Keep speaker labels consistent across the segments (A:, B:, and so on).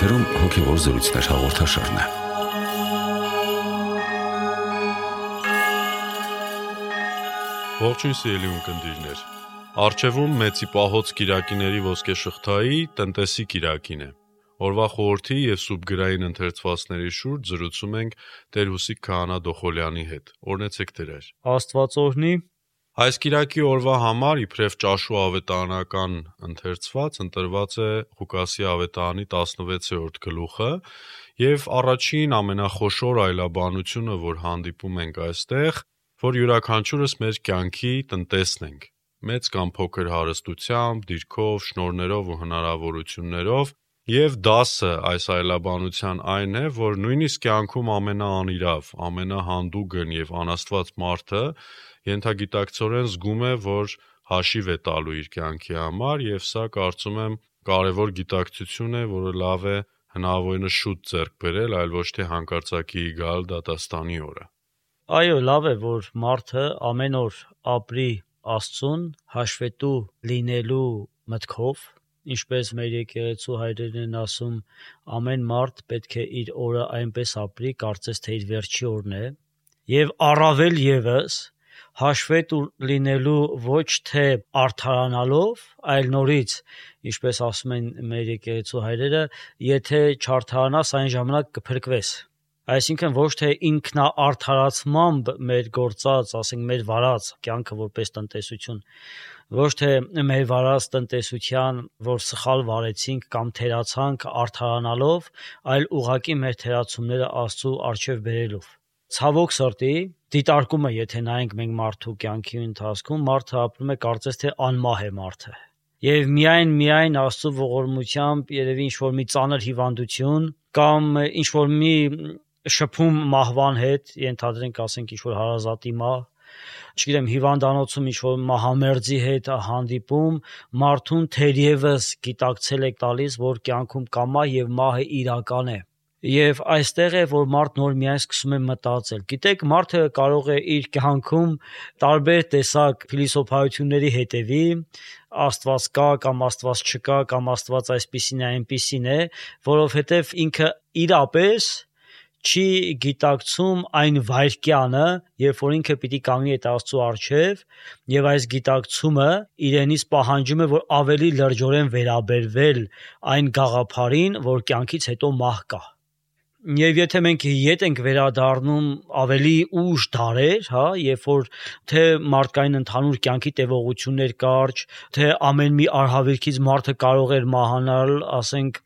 A: եթերում հոգևոր զրույցներ հաղորդաշարն է։
B: Ողջույն սիրելի ունկնդիրներ։ Արխիվում մեծի պահոց Կիրակիների ոսկե շղթայի տնտեսի Կիրակին է։ Օրվա խորհրդի եւ սուբգրային ընթերցվածների շուրջ զրուցում ենք Տեր Հուսիկ Քահանա Դոխոլյանի հետ։ Օրնեցեք Տերեր։
C: Աստվածօրհնի
B: Այս Կիրակի օրվա համար իբրև ճաշու ավետարանական ընթերցված ընտրված է Ղուկասի ավետարանի 16-րդ գլուխը եւ առաջին ամենախոշոր այլաբանությունը, որ հանդիպում ենք այստեղ, որ յուրաքանչյուրս մեր կյանքի տնտեսն ենք մեծ կամ փոքր հարստությամբ, դիրքով, շնորներով ու հնարավորություններով Եվ դասը այս այլաբանության այն է, որ նույնիսկ կյանքում ամենաանիրավ, ամենահանդուգն եւ անաստված մարդը ենթագիտակցորեն զգում է, որ հաշիվ է տալու իր կյանքի համար եւ սա կարծում եմ կարևոր գիտակցություն է, որը լավ է հնարավորինս շուտ ձեռք բերել, այլ ոչ թե հանկարծակի գալ դատաստանի օրը։
C: Այո, լավ է, որ մարդը ամեն օր ապրի Աստծուն հաշվետու լինելու մտքով, ինչպես մեր եկեղեցու հայրերն են ասում, ամեն մարդ պետք է իր օրը այնպես ապրի, կարծես թե իր վերջի օրն է, եւ առավել եւս հաշվետու լինելու ոչ թե արդարանալով, այլ նորից, ինչպես ասում են մեր եկեղեցու հայրերը, եթե չարթարանաս այն ժամանակ կփրկվես։ Այսինքն ոչ թե ինքնաարթարացմամբ մեր գործած, ասենք մեր վարած կյանքը որպես տնտեսություն, ոչ թե մեր վարած տնտեսության, որ սխալ վարեցինք կամ թերացանք արդարանալով, այլ ուղակի մեր թերացումները Աստծո արչև բերելով ցավոք սրտի դիտարկումը եթե նայենք մենք մարդու կյանքի ընթացքում մարդը ապրում է կարծես թե անմահ է մարդը եւ միայն միայն Աստծո ողորմությամբ երևի ինչ որ մի ծանր հիվանդություն կամ ինչ որ մի շփում մահվան հետ ենթադրենք ասենք ինչ որ հարազատի մահ չգիտեմ հիվանդանոցում ինչ որ մահամերձի հետ հանդիպում մարդուն թերևս գիտակցել է տալիս որ կյանքում կամա եւ մահը իրական է Եվ այստեղ է, որ մարդ նոր միայն սկսում է մտածել։ Գիտեք, մարդը կարող է իր կյանքում տարբեր տեսակ փիլիսոփայությունների հետևի, Աստված կա կամ Աստված չկա կամ Աստված այսպեսին է, այնպեսին է, որովհետև ինքը իրապես չի գիտակցում այն վայրկյանը, երբ որ ինքը պիտի կանգնի այդ Աստծո առջև, եւ այս գիտակցումը իրենից պահանջում է, որ ավելի լրջորեն վերաբերվել այն գաղափարին, որ կյանքից հետո մահ կա։ Եվ եթե մենք ետ ենք վերադառնում ավելի ուշ դարեր, հա, երբ որ թե մարդկային ընդհանուր կյանքի տևողություններ կարճ, թե ամեն մի արհավիրքից մարդը կարող էր մահանալ, ասենք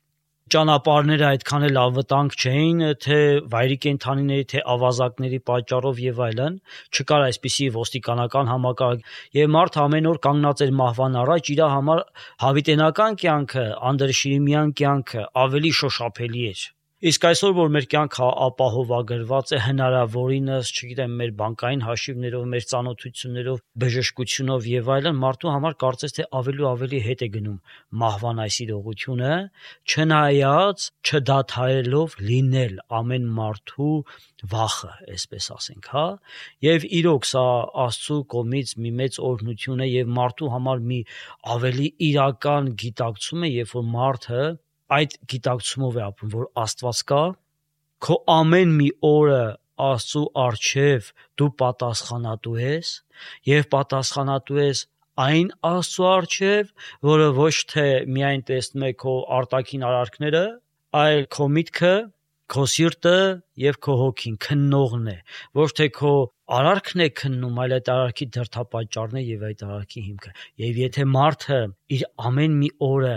C: ճանապարհները այդքան էլ անվտանգ չէին, թե վայրի կենթանիների, թե ավազակների պատճառով եւ այլն, չկար այսպիսի ոստիկանական համակարգ եւ մարդը ամեն օր կանգնած էր մահվան առաջ, իր համար հավիտենական կյանքը, անդրշիրիմյան կյանքը ավելի շոշափելի էր Իսկ այսօր որ մեր կյանքը ապահովագրված է հնարավորինս, չգիտեմ, մեր բանկային հաշիվներով, մեր ծանոթություններով, բժշկությունով եւ այլն, մարդու համար կարծես թե ավելի ու ավելի հետ է գնում մահվան այս իրողությունը, չնայած չդադարելով լինել ամեն մարդու վախը, այսպես ասենք, հա։ Եվ իրոք սա Աստծո կողմից մի մեծ օրհնություն է եւ մարդու համար մի ավելի իրական գիտակցում է, երբ որ մարդը այդ գիտակցումով է ապրում, որ Աստված կա, քո ամեն մի օրը Աստծո արչև դու պատասխանատու ես եւ պատասխանատու ես այն Աստծո արչև, որը ոչ թե միայն տեսնում է քո արտաքին արարքները, այլ քո միտքը, քո սիրտը եւ քո հոգին քննողն է ոչ թե քո արարքն է քննում այլ այդ արարքի դրթապաճառն է եւ այդ արարքի հիմքը եւ եթե մարդը իր ամեն մի օրը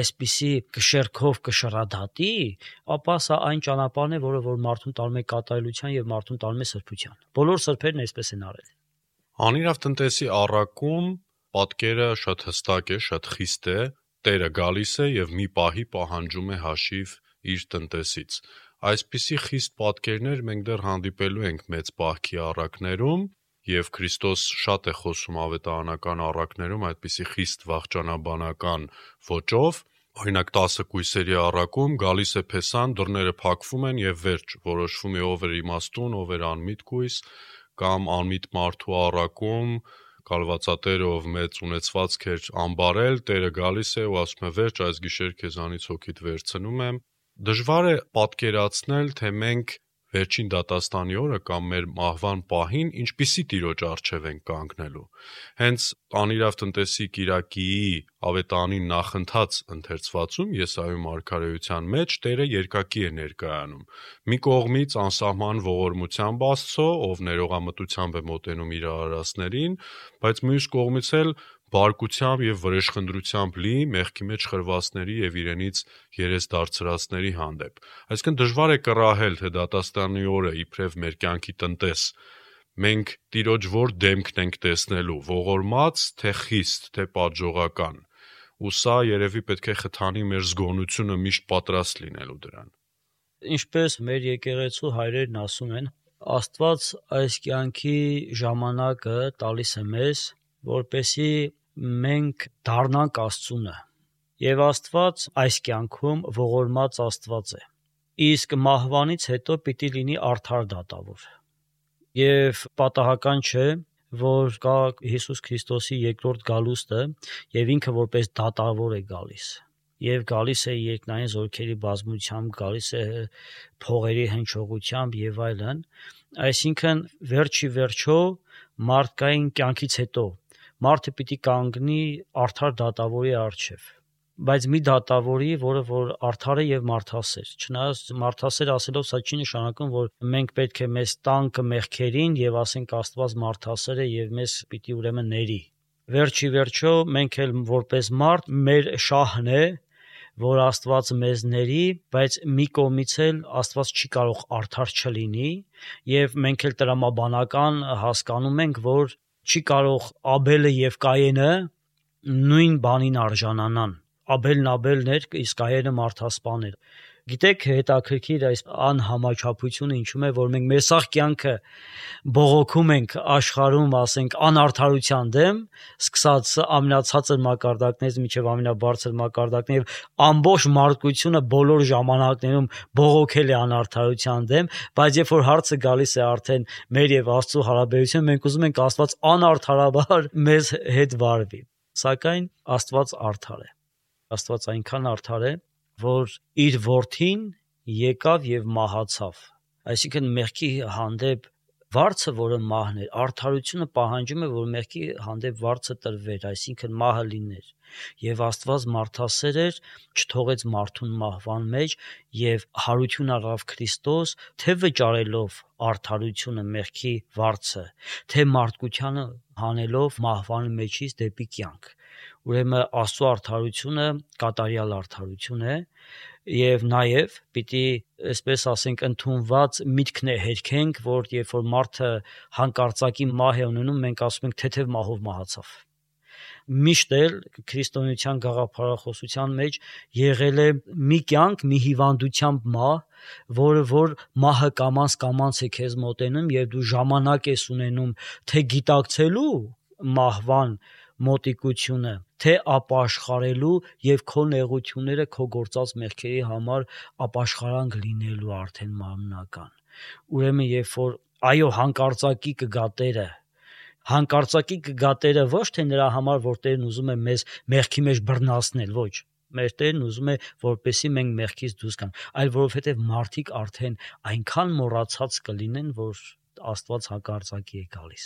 C: այսպիսի կշերքով կշռադատի ապա սա այն ճանապարհն է որը որ մարդուն տալու է կատարելության եւ մարդուն տալու է սրբության բոլոր սրբերն այսպես են արել
B: անիրավ տնտեսի առակում պատկերը շատ հստակ է շատ խիստ է տերը գալիս է եւ մի պահի պահանջում է հաշիվ իր տնտեսից Այսպիսի խիստ պատկերներ մենք դեռ հանդիպելու ենք մեծ պահքի առակներում, եւ Քրիստոս շատ է խոսում ավետարանական առակներում այդպիսի խիստ վախճանաբանական ոճով, օրինակ 10 կույսերի առակում գալիս է փեսան, դռները փակվում են եւ վերջ, որոշվում է ով է իմաստուն, ով է անմիտ կույս, կամ անմիտ մարդու առակում կալվածատերը, ով մեծ ունեցվածք էր ամբարել, Տերը գալիս է ու ասում է. «Վերջ, այս գիշեր քեզանից հոգիդ վերցնում եմ»։ Դժվար է պատկերացնել, թե մենք վերջին դատաստանի օրը կամ մեր մահվան պահին ինչպիսի Տիրոջ առջև ենք կանգնելու։ Հենց Անիրավ տնտեսի Կիրակիի ավետարանի նախընթաց ընթերցվածում Եսայու մարգարեության մեջ Տերը երկակի է ներկայանում։ Մի կողմից անսահման ողորմությամբ Աստծո, ով ներողամտությամբ է մոտենում իր արարածներին, բայց մյուս կողմից էլ բարկությամբ եւ վրեժխնդրությամբ լի մեղքի մեջ խրվածների եւ իրենից երես դարձրածների հանդեպ։ Այսինքն դժվար է կռահել, թե դատաստանի օրը իբրև մեր կյանքի տնտես մենք Տիրոջ որ դեմքն ենք տեսնելու՝ ողորմած, թե խիստ, թե պատժողական։ Ու սա երևի պետք է խթանի մեր զգոնությունը միշտ պատրաստ լինելու դրան։
C: Ինչպես մեր եկեղեցու հայրերն ասում են, Աստված այս կյանքի ժամանակը տալիս է մեզ, որպեսի մենք դառնանք Աստծունը։ Եվ Աստված այս կյանքում ողորմած Աստված է։ Իսկ մահվանից հետո պիտի լինի արդար դատավոր։ Եվ պատահական չէ, որ կա Հիսուս Քրիստոսի երկրորդ գալուստը եւ ինքը որպես դատավոր է գալիս եւ գալիս է երկնային զորքերի բազմությամբ, գալիս է փողերի հնչողությամբ եւ այլն, այսինքն վերջի վերջո մարդկային կյանքից հետո մարդը պիտի կանգնի արդար դատավորի առջև բայց մի դատավորի, որը որ արդար է եւ մարդասեր։ Չնայած մարդասեր ասելով սա չի նշանակում, որ մենք պետք է մեզ տանք մեղքերին եւ ասենք Աստված մարդասեր է եւ մեզ պիտի ուրեմն ների։ Վերջի վերջո մենք էլ որպես մարդ մեր շահն է, որ Աստված մեզ ների, բայց մի կողմից էլ Աստված չի կարող արդար չլինի եւ մենք էլ տրամաբանական հասկանում ենք, որ չի կարող Աբելը եւ Կայենը նույն բանին արժանանան։ Աբելն Աբելն էր, իսկ Կայենը մարդասպան էր։ Գիտեք, հետաքրքիր այս անհամաչափությունը ինչու՞մ է, որ մենք մեր սաղ կյանքը բողոքում ենք աշխարհում, ասենք, անարթարության դեմ, սկսած ամենացածր մակարդակներից մինչև ամենաբարձր մակարդակն եւ ամբողջ մարդկությունը բոլոր ժամանակներում բողոքել է անարթարության դեմ, բայց երբ որ հարցը գալիս է արդեն մեր եւ Աստծո հարաբերություն, մենք ուզում ենք Աստված անարթարաբար մեզ հետ վարվի։ Սակայն Աստված արդար է։ Աստված այնքան արդար է, որ իր որդին եկավ եւ մահացավ այսինքն մեղքի հանդեպ վարձը, որը մահն էր, արդարությունը պահանջում է, որ մեղքի հանդեպ վարձը տրվեր, այսինքն մահը լիներ։ Եվ Աստված մարդասեր էր, չթողեց մարդուն մահվան մեջ եւ հարություն առավ Քրիստոս, թե վճարելով արդարությունը մեղքի վարձը, թե մարդկությանը հանելով մահվան մեջից դեպի կյանք։ Ուրեմն Աստծո արդարությունը կատարյալ արդարություն է եւ նաեւ պիտի այսպես ասենք ընդունված միտքն է հերքենք, որ երբ որ մարդը հանկարծակի մահ է ունենում, մենք ասում ենք թեթև մահով մահացավ միշտ էլ քրիստոնեության գաղափարախոսության մեջ եղել է մի կյանք, մի հիվանդությամբ մահ, որը որ մահը կամանց կամանց է քեզ մոտենում եւ դու ժամանակ ես ունենում թե գիտակցելու մահվան մոտիկությունը, թե ապաշխարելու եւ քո նեղությունները քո գործած մեղքերի համար ապաշխարանք լինելու արդեն մարմնական։ Ուրեմն երբ որ այո հանկարծակի կգա Տերը հանկարծակի կգա Տերը ոչ թե նրա համար որ Տերն ուզում է մեզ մեղքի մեջ բռնացնել, ոչ մեր Տերն ուզում է որպեսի մենք մեղքից դուրս գանք, այլ որովհետև մարդիկ արդեն այնքան մոռացած կլինեն, որ Աստված հանկարծակի է գալիս։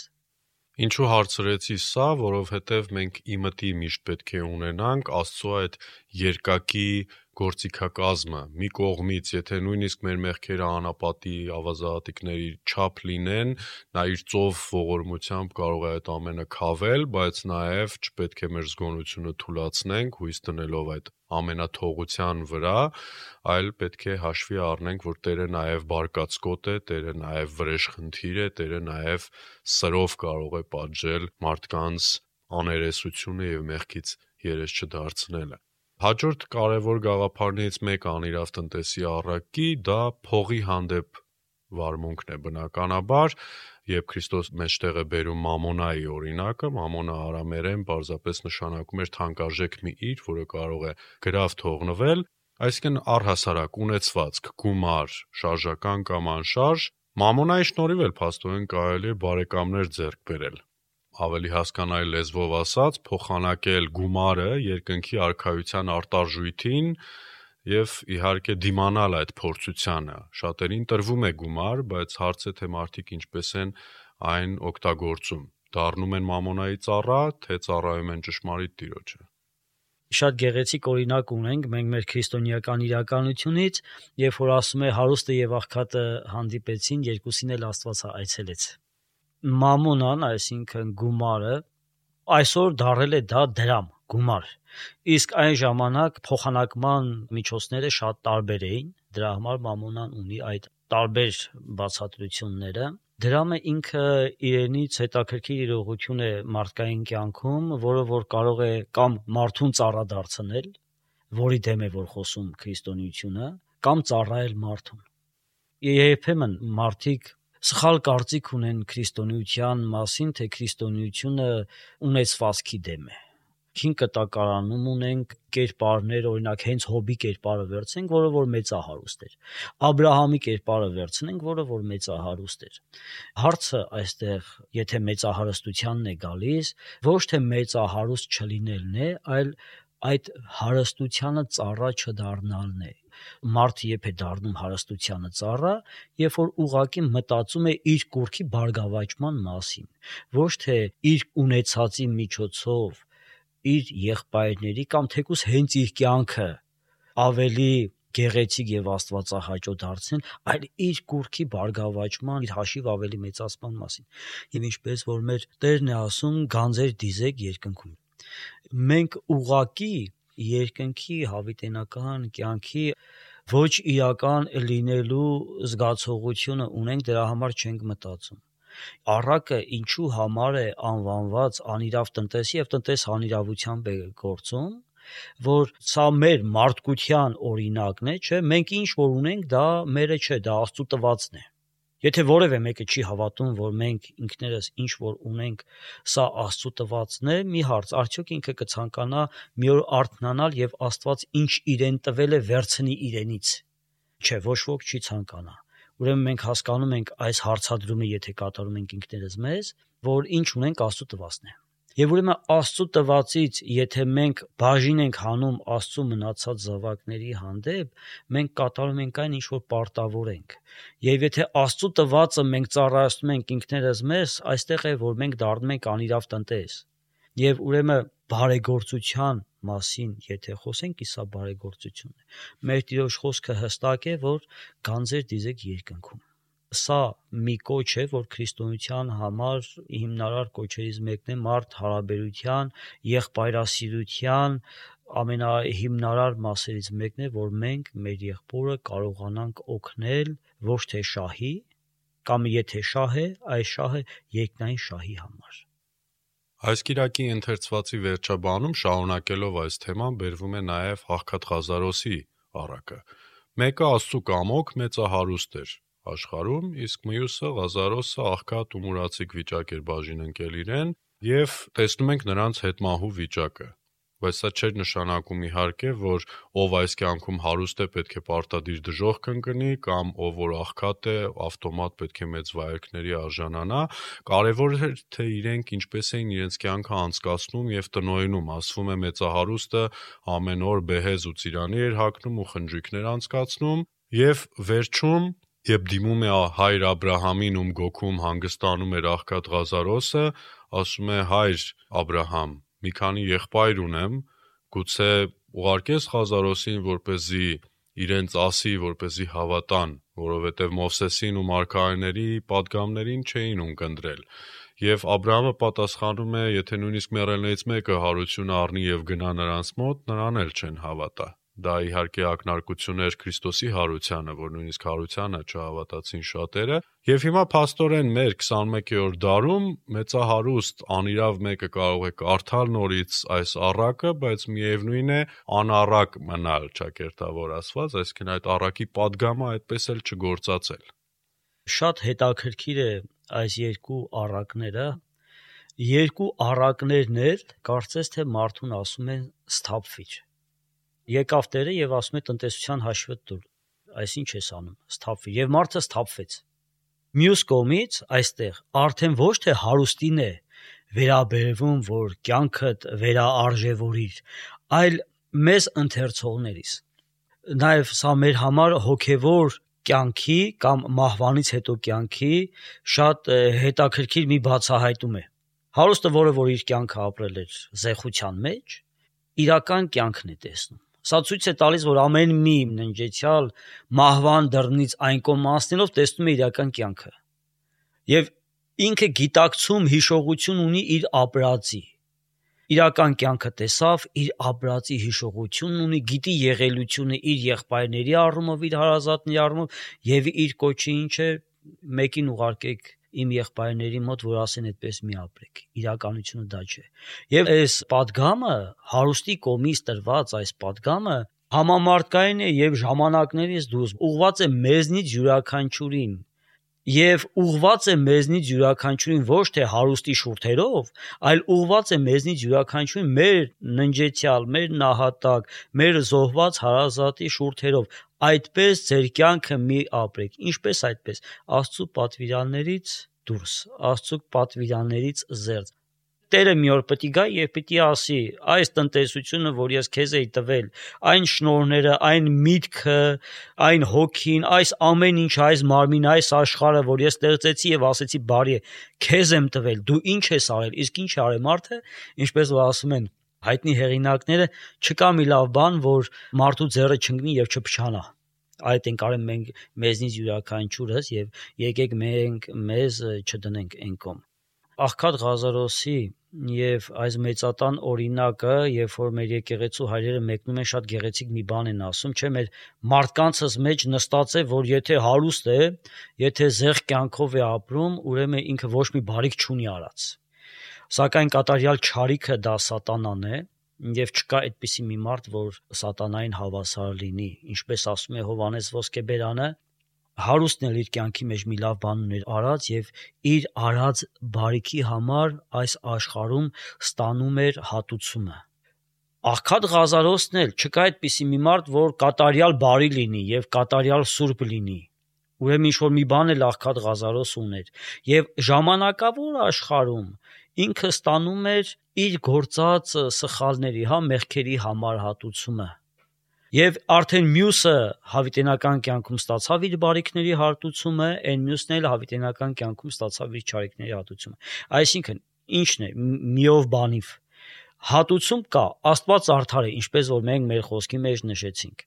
B: Ինչու հարցրեցի սա, որովհետև մենք իմտի միշտ պետք է ունենանք Աստծո այդ երկակի գործիքակազմը մի կողմից, եթե նույնիսկ մեր մեղքերը անապատի ավազատիկների չափ լինեն, նա իր ծով ողորմությամբ կարող է այդ ամենը քավել, բայց նաև չպետք է մեր զգոնությունը թուլացնենք, հույս դնելով այդ ամենաթողության վրա, այլ պետք է հաշվի առնենք, որ Տերը նաև բարկացկոտ է, Տերը նաև վրեժխնդիր է, Տերը նաև սրով կարող է պատժել մարդկանց աներեսությունը եւ մեղքից երես չդարձնելը։ Հաջորդ կարևոր գաղափարներից մեկը անիրավ տնտեսի առակի դա փողի հանդեպ վարմունքն է բնականաբար, երբ Քրիստոս մեջտեղ է բերում մամոնայի օրինակը, մամոնը արամերեն պարզապես նշանակում էր թանկարժեք մի իր, որը կարող է գրավ թողնվել, այսինքն առհասարակ ունեցվածք, գումար, շարժական կամ անշարժ, մամոնայի շնորհիվ էլ փաստորեն կարելի է բարեկամներ ձեռք բերել։ ավելի հասկանալի լեզվով ասած, փոխանակել գումարը երկնքի արխայության արտարժույթին եւ իհարկե դիմանալ այդ փորձությանը։ Շատերին տրվում է գումար, բայց հարց է թե մարդիկ ինչպես են այն օգտագործում։ Դառնում են մամոնայի ծառա, թե ծառայում են ճշմարիտ Տիրոջը
C: շատ գեղեցիկ օրինակ ունենք մենք մեր քրիստոնեական իրականությունից, երբ որ ասում է հարուստը եւ աղքատը հանդիպեցին, երկուսին էլ Աստվածը այցելեց մամոնան, այսինքն գումարը, այսօր դարել է դա դրամ, գումար։ Իսկ այն ժամանակ փոխանակման միջոցները շատ տարբեր էին, դրա համար մամոնան ունի այդ տարբեր բացատրությունները։ Դրամը ինքը իրենից հետաքրքիր իրողություն է մարդկային կյանքում, որը որ կարող է կամ մարդուն ծառադարձնել, որի դեմ է որ խոսում քրիստոնեությունը, կամ ծառայել մարդուն։ Երբեմն մարդիկ սխալ կարծիք ունեն քրիստոնեության մասին, թե քրիստոնեությունը ունեցվածքի դեմ է հին կտակարանում ունենք կերպարներ, օրինակ հենց Հոբի կերպարը վերցնենք, որը որ մեծահարուստ էր։ Աբրահամի կերպարը վերցնենք, որը որ մեծահարուստ էր։ Հարցը այստեղ, եթե մեծահարստությանն է գալիս, ոչ թե մեծահարուստ չլինելն է, այլ այդ հարստությանը ծառա չդառնալն է մարդ երբ է դառնում հարստությանը ծառա, երբ որ ուղակի մտածում է իր կուրքի բարգավաճման մասին, ոչ թե իր ունեցածի միջոցով իր եղբայրների կամ թեկուս հենց իր կյանքը ավելի գեղեցիկ եւ աստվածահաճո դարձնել, այլ իր կուրքի բարգավաճման, իր հաշիվ ավելի մեծացման մասին։ Եվ ինչպես որ մեր Տերն է ասում, գանձեր դիզեք երկնքում։ Մենք ուղակի երկնքի հավիտենական կյանքի ոչ իրական լինելու զգացողությունը ունենք, դրա համար չենք մտածում։ Առակը ինչու համար է անվանված անիրավ տնտեսի եւ տնտես անիրավությամբ է գործում, որ սա մեր մարդկության օրինակն է, չէ, մենք ինչ որ ունենք, դա մերը չէ, դա Աստծո տվածն է։ Եթե որևէ մեկը չի հավատում, որ մենք ինքներս ինչ որ ունենք, սա Աստծո տվածն է, մի հարց, արդյոք ինքը կցանկանա մի օր արթնանալ եւ Աստված ինչ իրեն տվել է վերցնի իրենից։ Չէ, ոչ ոք չի ցանկանա։ Ուրեմն մենք հասկանում ենք այս հարցադրումը, եթե կատարում ենք ինքներս մեզ, որ ինչ ունենք Աստծո տվածն է։ Եվ ուրեմն Աստծո տվածից, եթե մենք բաժին ենք հանում Աստծո մնացած զավակների հանդեպ, մենք կատարում ենք այն, ինչ որ պարտավոր ենք։ Եվ եթե Աստծո տվածը մենք ծառայացնում ենք ինքներս մեզ, այստեղ է, որ մենք դառնում ենք անիրավ տնտես։ Եվ ուրեմն բարեգործության մասին, եթե խոսենք, իսա բարեգործությունն է։ Մեր Տիրոջ խոսքը հստակ է, որ գանձեր դիզեք երկնքում սա մի կոչ է, որ քրիստոնեության համար հիմնարար կոչերից մեկն է մարդ հարաբերության, եղբայրասիրության ամենահիմնարար մասերից մեկն է, որ մենք մեր եղբորը կարողանանք օգնել ոչ թե շահի, կամ եթե շահ է, այս շահը երկնային շահի համար։
B: Այս Կիրակի ընթերցվածի վերջաբանում շարունակելով այս թեման բերվում է նաև Հաղքատ Ղազարոսի առակը։ Մեկը Աստծո կամոք մեծահարուստ էր, աշխարհում, իսկ մյուսը Ղազարոսը աղքատ ու մուրացիկ վիճակ էր բաժին ընկել իրեն, եւ տեսնում ենք նրանց հետմահու վիճակը։ Բայց սա չէր նշանակում իհարկե, որ ով այս կյանքում հարուստ է, պետք է պարտադիր դժոխք կընկնի կամ ով որ աղքատ է, ավտոմատ պետք է մեծ վայրկների արժանանա, կարևոր էր թե իրենք ինչպես էին իրենց կյանքը անցկացնում եւ տնօրինում։ Ասվում է մեծահարուստը ամեն օր բեհեզ ու ծիրանի էր հագնում ու խնջույքներ անցկացնում եւ վերջում Երբ դիմում է հայր Աբ รา համին, ում գոգում հանգստանում էր աղքատ Ղազարոսը, ասում է. «Հայր Աբ รา համ, մի քանի եղբայր ունեմ, գուցե ուղարկես Ղազարոսին, որպեսզի իրենց ասի, որպեսզի հավատան, որովհետև Մովսեսին ու մարգարեների պատգամներին չէին ունկնդրել»։ Եվ Աբ รา համը պատասխանում է. «Եթե նույնիսկ մեռելներից մեկը հարություն առնի եւ գնա նրանց մոտ, նրան էլ չեն հավատա»։ Դա իհարկե ակնարկություն էր Քրիստոսի հարությանը, որ նույնիսկ հարությանը չհավատացին շատերը, եւ հիմա փաստորեն մեր 21-րդ դարում մեծահարուստ անիրավ մեկը կարող է կարդալ նորից այս առակը, բայց միևնույն է անառակ մնալ ճակերտավոր ասված, այսինքն այդ առակի падգամը այդպես էլ չգործացել։
C: Շատ հետաքրքիր է այս երկու առակները, երկու առակներն էլ կարծես թե մարդուն ասում են սթափվիչ եկավ Տերը եւ ասում է տնտեսության հաշվը տուր։ Այսինչ ես անում, սթափվի։ Եվ մարդը սթափվեց։ Մյուս կողմից այստեղ արդեն ոչ թե հարուստին է վերաբերվում, որ կյանքդ վերաարժևորիր, այլ մեզ ընթերցողներիս։ Նաև սա մեր համար հոգևոր կյանքի կամ մահվանից հետո կյանքի շատ հետաքրքիր մի բացահայտում է։ Հարուստը, որը որ իր կյանքը ապրել էր զեղության մեջ, իրական կյանքն է տեսնում։ Սա ցույց է տալիս, որ ամեն մի ննջեցյալ մահվան դռնից այն կողմ անցնելով տեսնում է իրական կյանքը։ Եվ ինքը գիտակցում հիշողություն ունի իր ապրածի իրական կյանքը տեսավ, իր ապրածի հիշողությունն ունի, գիտի եղելությունը իր եղբայրների առումով, իր հարազատների առումով եւ իր կոչի ինչ է մեկին ուղարկեք իմ եղբայրների մոտ, որ ասեն այդպես մի ապրեք։ Իրականությունը դա չէ։ Եվ այս падգամը, հարուստի կոմից տրված այս падգամը համամարտկային է եւ ժամանակներից դուրս ուղված է մեզնից յուրաքանչյուրին եւ ուղված է մեզնից յուրաքանչյուրին ոչ թե հարուստի շուրթերով, այլ ուղված է մեզնից յուրաքանչյուրին մեր ննջեցյալ, մեր նահատակ, մեր զոհված հարազատի շուրթերով այդպես ձեր կյանքը մի ապրեք ինչպես այդպես աստծո պատվիրաններից դուրս աստծո պատվիրաններից զերծ Տերը մի օր պետք է գա եւ պիտի ասի այս տնտեսությունը, որ ես քեզ էի տվել, այն շնորները, այն միտքը, այն հոգին, այս ամեն ինչ, այս մարմին, այս աշխարհը, որ ես ստեղծեցի եւ ասեցի բարի է, քեզ եմ տվել, դու ինչ ես արել, իսկ ինչ արել մարդը, ինչպես որ ասում են հայտնի հեղինակները, չկա մի լավ բան, որ մարդու ձեռը չընկնի եւ չփչանա այդ ենք արել մենք մեզնից յուրաքանչյուրս եւ եկեք մենք մեզ չդնենք կողմ աղքատ Ղազարոսի եւ այս մեծատան օրինակը, երբ որ մեր եկեղեցու հայրերը մեկնում են շատ գեղեցիկ մի բան են ասում, չէ՞ մեր մարդկանցս մեջ նստած է, որ եթե հարուստ է, եթե զեղ կյանքով է ապրում, ուրեմն ինքը ոչ մի բարիք չունի արած։ Սակայն կատարյալ ճարիքը դա սատանան է, եւ չկա այդպիսի մի մարդ, որ սատանային հավասար լինի, ինչպես ասում է Հովանես Ոսկեբերանը, հարուստն էլ իր կյանքի մեջ մի լավ բան ուներ արած եւ իր արած բարիքի համար այս աշխարհում ստանում էր հատուցումը աղքատ Ղազարոսն էլ չկա այդպիսի մի մարդ, որ կատարյալ բարի լինի եւ կատարյալ սուրբ լինի։ Ուրեմն ինչ որ մի բան էլ աղքատ Ղազարոս ուներ եւ ժամանակավոր աշխարհում ինքը ստանում էր իր գործած սխալների, հա, մեղքերի համար հատուցումը։ Եվ արդեն մյուսը հավիտենական կյանքում ստացավ իր բարիքների հարտուցումը, այն մյուսն էլ հավիտենական կյանքում ստացավ իր չարիքների հատուցումը։ Այսինքն, ի՞նչն է միով բանիվ հատուցում կա աստված արդար է ինչպես որ մենք մեր խոսքի մեջ նշեցինք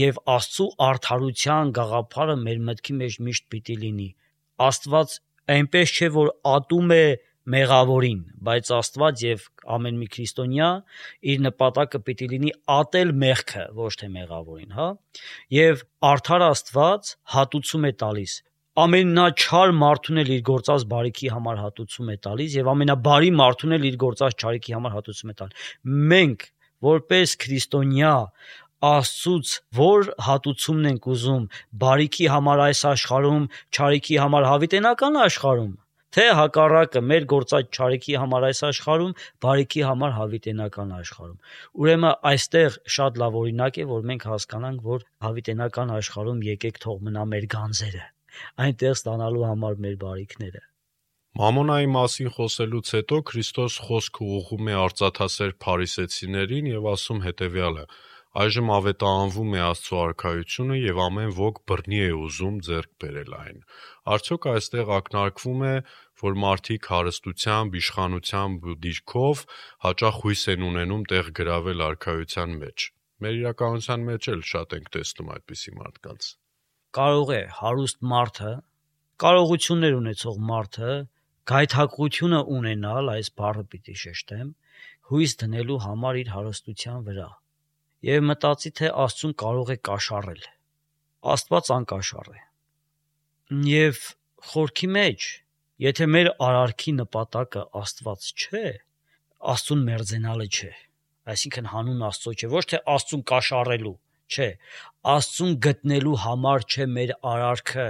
C: եւ աստծու արդարության գաղափարը մեր մտքի մեջ միշտ պիտի լինի աստված այնպես չէ որ ատում է մեղավորին, բայց Աստված եւ ամեն մի քրիստոնյա իր նպատակը պիտի լինի ատել մեղքը, ոչ թե մեղավորին, հա? Եվ արդար Աստված հատուցում է տալիս ամենաչար մարդուն էլ իր գործած բարիքի համար հատուցում է տալիս եւ ամենաբարի մարդուն էլ իր գործած չարիքի համար հատուցում է տալիս։ Մենք որպես քրիստոնյա Աստծուց որ հատուցումն ենք ուզում բարիքի համար այս աշխարհում, չարիքի համար հավիտենական աշխարհում թե հակառակը մեր գործած ճարիքի համար այս աշխարհում, բարիքի համար հավիտենական աշխարհում։ Ուրեմն այստեղ շատ լավ օրինակ է, որ մենք հասկանանք, որ հավիտենական աշխարհում եկեք թող մնա մեր գանձերը, այնտեղ ստանալու համար մեր բարիքները։
B: Մամոնայի մասին խոսելուց հետո Քրիստոս խոսքը ուղղում է արծաթասեր փարիսեցիներին եւ ասում հետեւյալը. Այժմ ավետարանվում է Աստծո արքայությունը եւ ամեն ոք բռնի է ուզում ձեռք բերել այն։ Արդյոք այստեղ ակնարկվում է, որ մարդիկ հարստությամբ, իշխանությամբ ու դիրքով հաճախ հույս են ունենում տեղ գրավել արքայության մեջ։ Մեր իրականության մեջ էլ շատ ենք տեսնում այդպիսի մարդկանց։
C: Կարող է հարուստ մարդը, կարողություններ ունեցող մարդը գայթակղությունը ունենալ, այս բառը պիտի շեշտեմ, հույս դնելու համար իր հարստության վրա եւ մտածի թե Աստծուն կարող է կաշառել։ Աստված անկաշառ է։ Եվ խորքի մեջ, եթե մեր արարքի նպատակը Աստված չէ, Աստծուն մերձենալը չէ։ Այսինքն հանուն Աստծո չէ, ոչ թե Աստծուն կաշառելու, չէ, Աստծուն գտնելու համար չէ մեր արարքը։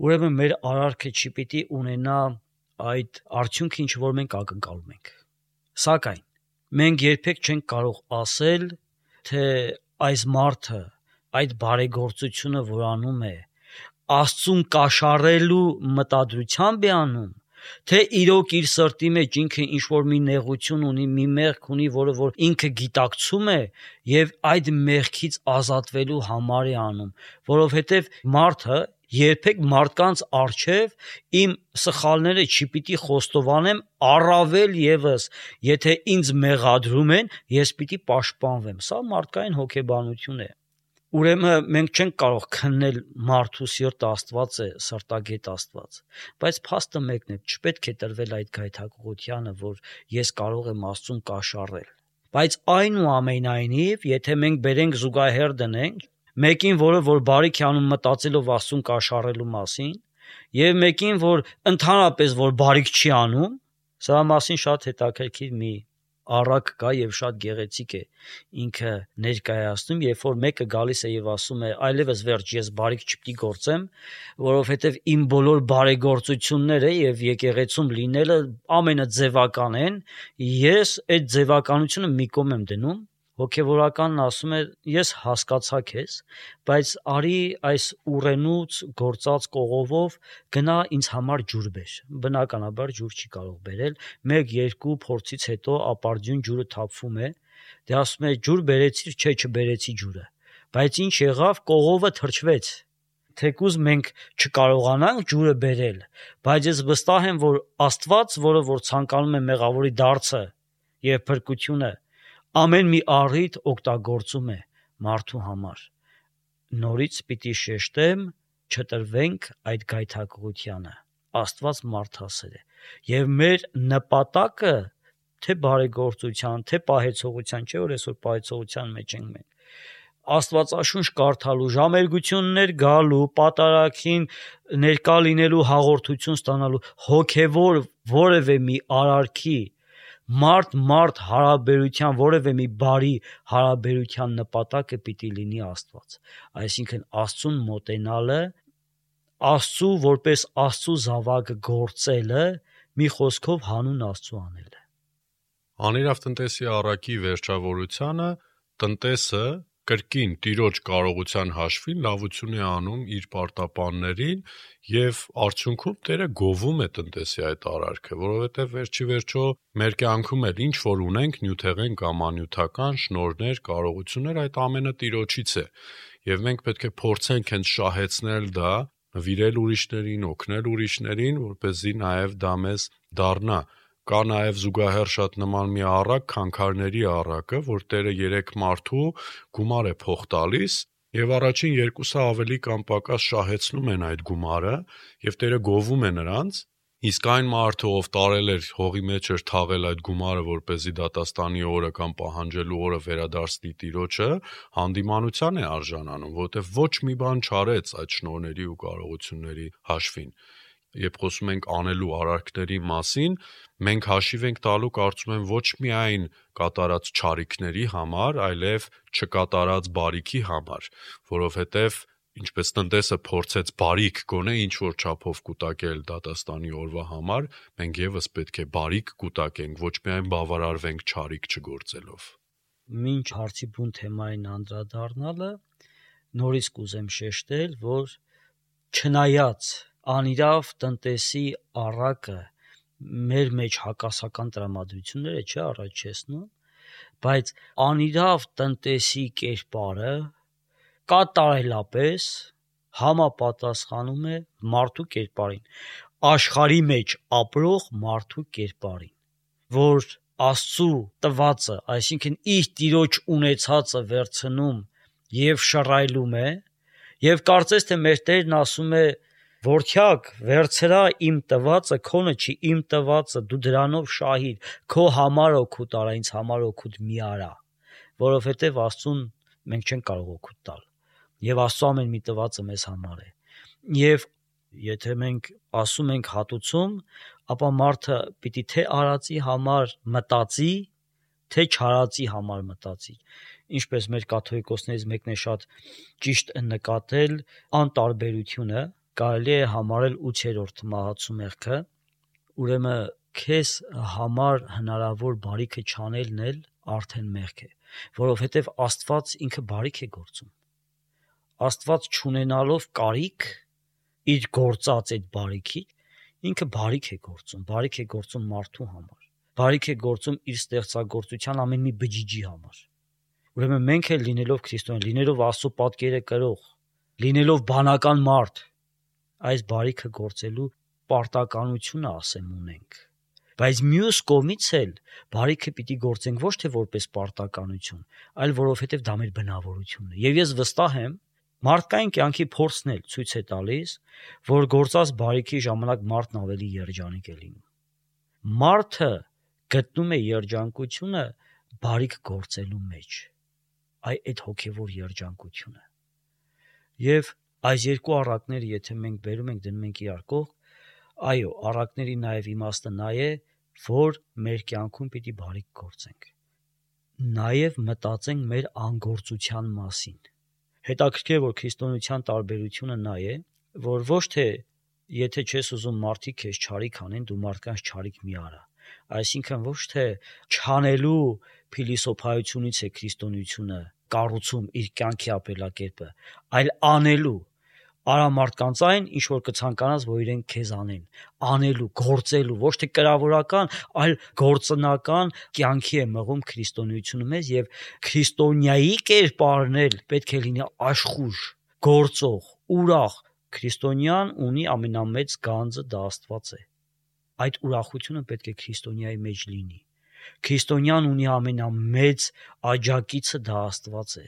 C: Ուրեմն մեր արարքը չի պիտի ունենա այդ արդյունքը, ինչ որ մենք ակնկալում ենք։ Սակայն մենք երբեք չենք կարող ասել, թե այս մարդը այդ բարեգործությունը, որ անում է, Աստծուն կաշառելու մտադրությամբ է անում, թե իրոք իր սրտի մեջ ինքը ինչ որ մի նեղություն ունի, մի մեղք ունի, որը որ ինքը գիտակցում է եւ այդ մեղքից ազատվելու համար է անում, որովհետեւ մարդը երբեք մարդկանց արչև իմ սխալները չի պիտի խոստովանեմ առավել եւս եթե ինձ մեղադրում են ես պիտի պաշտպանվեմ սա մարդկային հոգեբանություն է Ուրեմն մենք չենք կարող քննել մարդու սիրտը Աստված է, սրտագետ Աստված։ Բայց փաստը մեկն է, չպետք է տրվել այդ գայթակղությանը, որ ես կարող եմ Աստծուն կաշառել։ Բայց այնուամենայնիվ, եթե մենք բերենք զուգահեռ դնենք մեկին, որը որ բարիք է անում մտածելով Աստծուն կաշառելու մասին, եւ մեկին, որ ընդհանրապես որ բարիք չի անում, սա մասին շատ հետաքրքիր մի առակ կա եւ շատ գեղեցիկ է ինքը ներկայացնում, երբ որ մեկը գալիս է եւ ասում է այլևս վերջ ես բարիք չպիտի գործեմ, որովհետեւ իմ բոլոր բարեգործությունները եւ եկեղեցում լինելը ամենը ձևական են, ես այդ ձևականությունը մի կողմ եմ դնում հոգևորականն ասում է ես հասկացա քեզ, բայց արի այս ուռենուց գործած կողովով գնա ինձ համար ջուր բեր։ Բնականաբար ջուր չի կարող բերել, 1-2 փորձից հետո ապարդյուն ջուրը թափվում է։ Դե ասում է ջուր բերեցի, չէ, չբերեցի ջուրը։ Բայց ինչ եղավ, կողովը թրջվեց թեկուզ մենք չկարողանանք ջուրը բերել, բայց ես վստահ եմ, որ Աստված, որը որ ցանկանում է մեղավորի դարձը եւ փրկությունը, ամեն մի առիթ օգտագործում է մարդու համար։ Նորից պիտի շեշտեմ, չտրվենք այդ գայթակղությանը։ Աստված մարդասեր է եւ մեր նպատակը թե բարեգործության, թե պահեցողության, չէ՞ որ այսօր պահեցողության մեջ ենք մենք Աստվածաշունչ կարդալու, ժամերգություններ գալու, պատարակին ներկա լինելու հաղորդություն ստանալու հոգևոր որևէ մի արարքի մարդ-մարդ հարաբերության որևէ մի բարի հարաբերության նպատակը պիտի լինի Աստված։ Այսինքն Աստծուն մոտենալը, Աստծու որպես Աստծու զավակը գործելը, մի խոսքով հանուն Աստծու անելը։
B: Անիրավ տնտեսի առակի վերջավորությունը տնտեսը կրկին տիրոջ կարողության հաշվին լավություն է անում իր պարտապաններին եւ արդյունքում Տերը գովում է տնտեսի այդ արարքը, որովհետեւ վերջի վերջո մեր կյանքում էլ ինչ որ ունենք նյութեղեն կամ անյութական շնորներ, կարողություններ այդ ամենը տիրոջից է եւ մենք պետք է փորձենք հենց շահեցնել դա նվիրել ուրիշներին, օգնել ուրիշներին, որ เป զի նաև դա մեզ դառնա Կա նաև զուգահեռ շատ նման մի առակ քանքարների առակը, որ տերը երեք մարդու գումար է փող տալիս եւ առաջին երկուսը ավելի կամ պակաս շահեցնում են այդ գումարը եւ տերը գովում է նրանց Իսկ այն մարդը, ով տարել էր հողի մեջ էր թաղել այդ գումարը, որ เป զի դատաստանի օրը կամ պահանջելու օրը վերադարձնի տիրոջը, հանդիմանության է արժանանում, որովհետև ոչ մի բան չարեց այդ շնորհների ու կարողությունների հաշվին երբ խոսում ենք անելու արարքների մասին, մենք հաշիվ ենք տալու կարծում եմ ոչ միայն կատարած ճարիքների համար, այլև չկատարած բարիքի համար, որովհետև ինչպես տնտեսը փորձեց բարիք գոնե ինչ որ չափով կուտակել դատաստանի օրվա համար, մենք եւս պետք է բարիք կուտակենք, ոչ միայն բավարարվենք ճարիք չգործելով։
C: Մինչ հարցի բուն թեմային անդրադառնալը նորից կուզեմ շեշտել, որ չնայած անիրավ տնտեսի առակը մեր մեջ հակասական տրամադրությունները չէ առաջացնում, բայց անիրավ տնտեսի կերպարը կատարելապես համապատասխանում է մարդու կերպարին, աշխարի մեջ ապրող մարդու կերպարին, որ Աստծու տվածը, այսինքն իր տիրոջ ունեցածը վերցնում եւ շռայլում է, եւ կարծես թե մեր Տերն ասում է Որդյակ, վերցրա իմ տվածը, քոնը չի, իմ տվածը, դու դրանով շահիր, քո համար օգուտ արա, ինձ համար օգուտ մի արա, որովհետև Աստծուն մենք չենք կարող օգուտ տալ։ Եվ Աստծո ամեն մի տվածը մեզ համար է։ Եվ եթե մենք ասում ենք հատուցում, ապա մարդը պիտի թե արածի համար մտածի, թե չարածի համար մտածի ինչպես մեր կաթողիկոսներից մեկն է շատ ճիշտ նկատել անտարբերությունը կարելի է համարել 8-րդ մահացու մեղքը, ուրեմն քեզ համար հնարավոր բարիքը չանելն էլ արդեն մեղք է, որովհետև Աստված ինքը բարիք է գործում։ Աստված ճանենալով կարիք իր գործած այդ բարիքի ինքը բարիք է գործում, բարիք է գործում մարդու համար։ Բարիք է գործում իր ստեղծագործության ամեն մի բջիջի համար։ Ուրեմն մենք էլ լինելով քրիստոնյա, լինելով Աստծո պատկերը կրող, լինելով բանական մարդ, այս բարիքը գործելու պարտականությունը ասեմ ունենք։ Բայց մյուս կողմից էլ բարիքը պիտի գործենք ոչ թե որպես պարտականություն, այլ որովհետև դա մեր բնավորությունն է։ Եվ ես վստահ եմ, Մարդկային կյանքի փորձն էլ ցույց է տալիս, որ գործած բարիքի ժամանակ մարդն ավելի երջանիկ է լինում։ Մարդը գտնում է երջանկությունը բարիք գործելու մեջ։ Այ այդ հոգևոր երջանկությունը։ Եվ այս երկու առակները, եթե մենք բերում ենք դնում ենք իրար կողք, այո, առակների նաև իմաստը նա է, որ մեր կյանքում պիտի բարիք գործենք։ Նաև մտածենք մեր անգործության մասին հետաքրքիր է որ քրիստոնեության տարբերությունը նա է, որ ոչ թե եթե չես ուզում մարդիկ քեզ չարիք անեն, դու մարդկանց չարիք մի արա։ Այսինքն ոչ թե չանելու փիլիսոփայությունից է քրիստոնեությունը կառուցում իր կյանքի ապրելակերպը, այլ անելու արամարտկանց այն, ինչ որ կցանկանաս, որ իրենք քեզ անեն, անելու, գործելու, ոչ թե կրավորական, այլ գործնական կյանքի է մղում քրիստոնեությունը մեզ եւ քրիստոնյայի կերպարն էլ պետք է լինի աշխուժ, գործող, ուրախ։ Քրիստոնյան ունի ամենամեծ գանձը դա Աստված է։ Այդ ուրախությունը պետք է քրիստոնյայի մեջ լինի։ Քրիստոնյան ունի ամենամեծ աջակիցը դա Աստված է։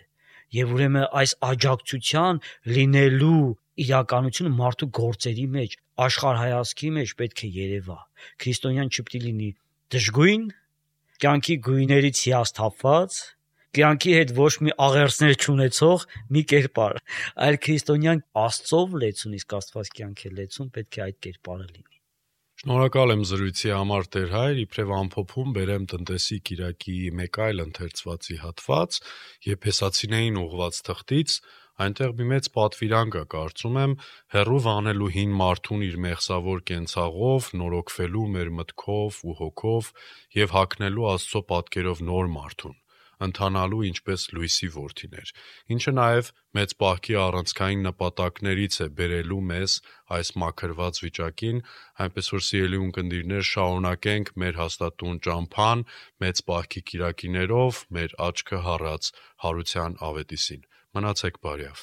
C: Եվ ուրեմն այս աջակցության լինելու իրականությունը մարդու գործերի մեջ, աշխարհայացքի մեջ պետք է երևա։ Քրիստոնյան չպետք է լինի դժգույն, կյանքի գույներից հիասթափված, կյանքի հետ ոչ մի աղերսներ չունեցող մի կերպար, այլ քրիստոնյան Աստծով լեցուն, իսկ Աստված կյանք է լեցուն, պետք է այդ կերպարը լինի։
B: Շնորհակալ եմ զրույցի համար Տեր հայր, իբրև ամփոփում բերեմ տնտեսի Կիրակի մեկ այլ ընթերցվածի հատված, Եփեսացիներին ուղված թղթից Այնտեղ մի մեծ պատվիրան կա, կարծում եմ, հեռու վանելու հին մարդուն իր մեղսավոր կենցաղով, նորոգվելու մեր մտքով ու հոգով եւ հագնելու Աստծո պատկերով նոր մարդուն ընթանալու ինչպես լույսի որդիներ, ինչը նաև մեծ պահքի առանցքային նպատակներից է բերելու մեզ այս մաքրված վիճակին, այնպես որ սիրելի ունկնդիրներ շարունակենք մեր հաստատուն ճամփան մեծ պահքի կիրակիներով մեր աչքը հառած հարության ավետիսին։ Մնացեք բարյավ։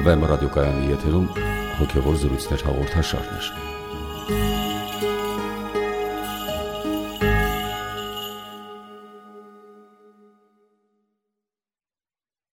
A: Վեմ ռադիոկայանի եթերում հոգևոր զրույցներ հաղորդաշարներ։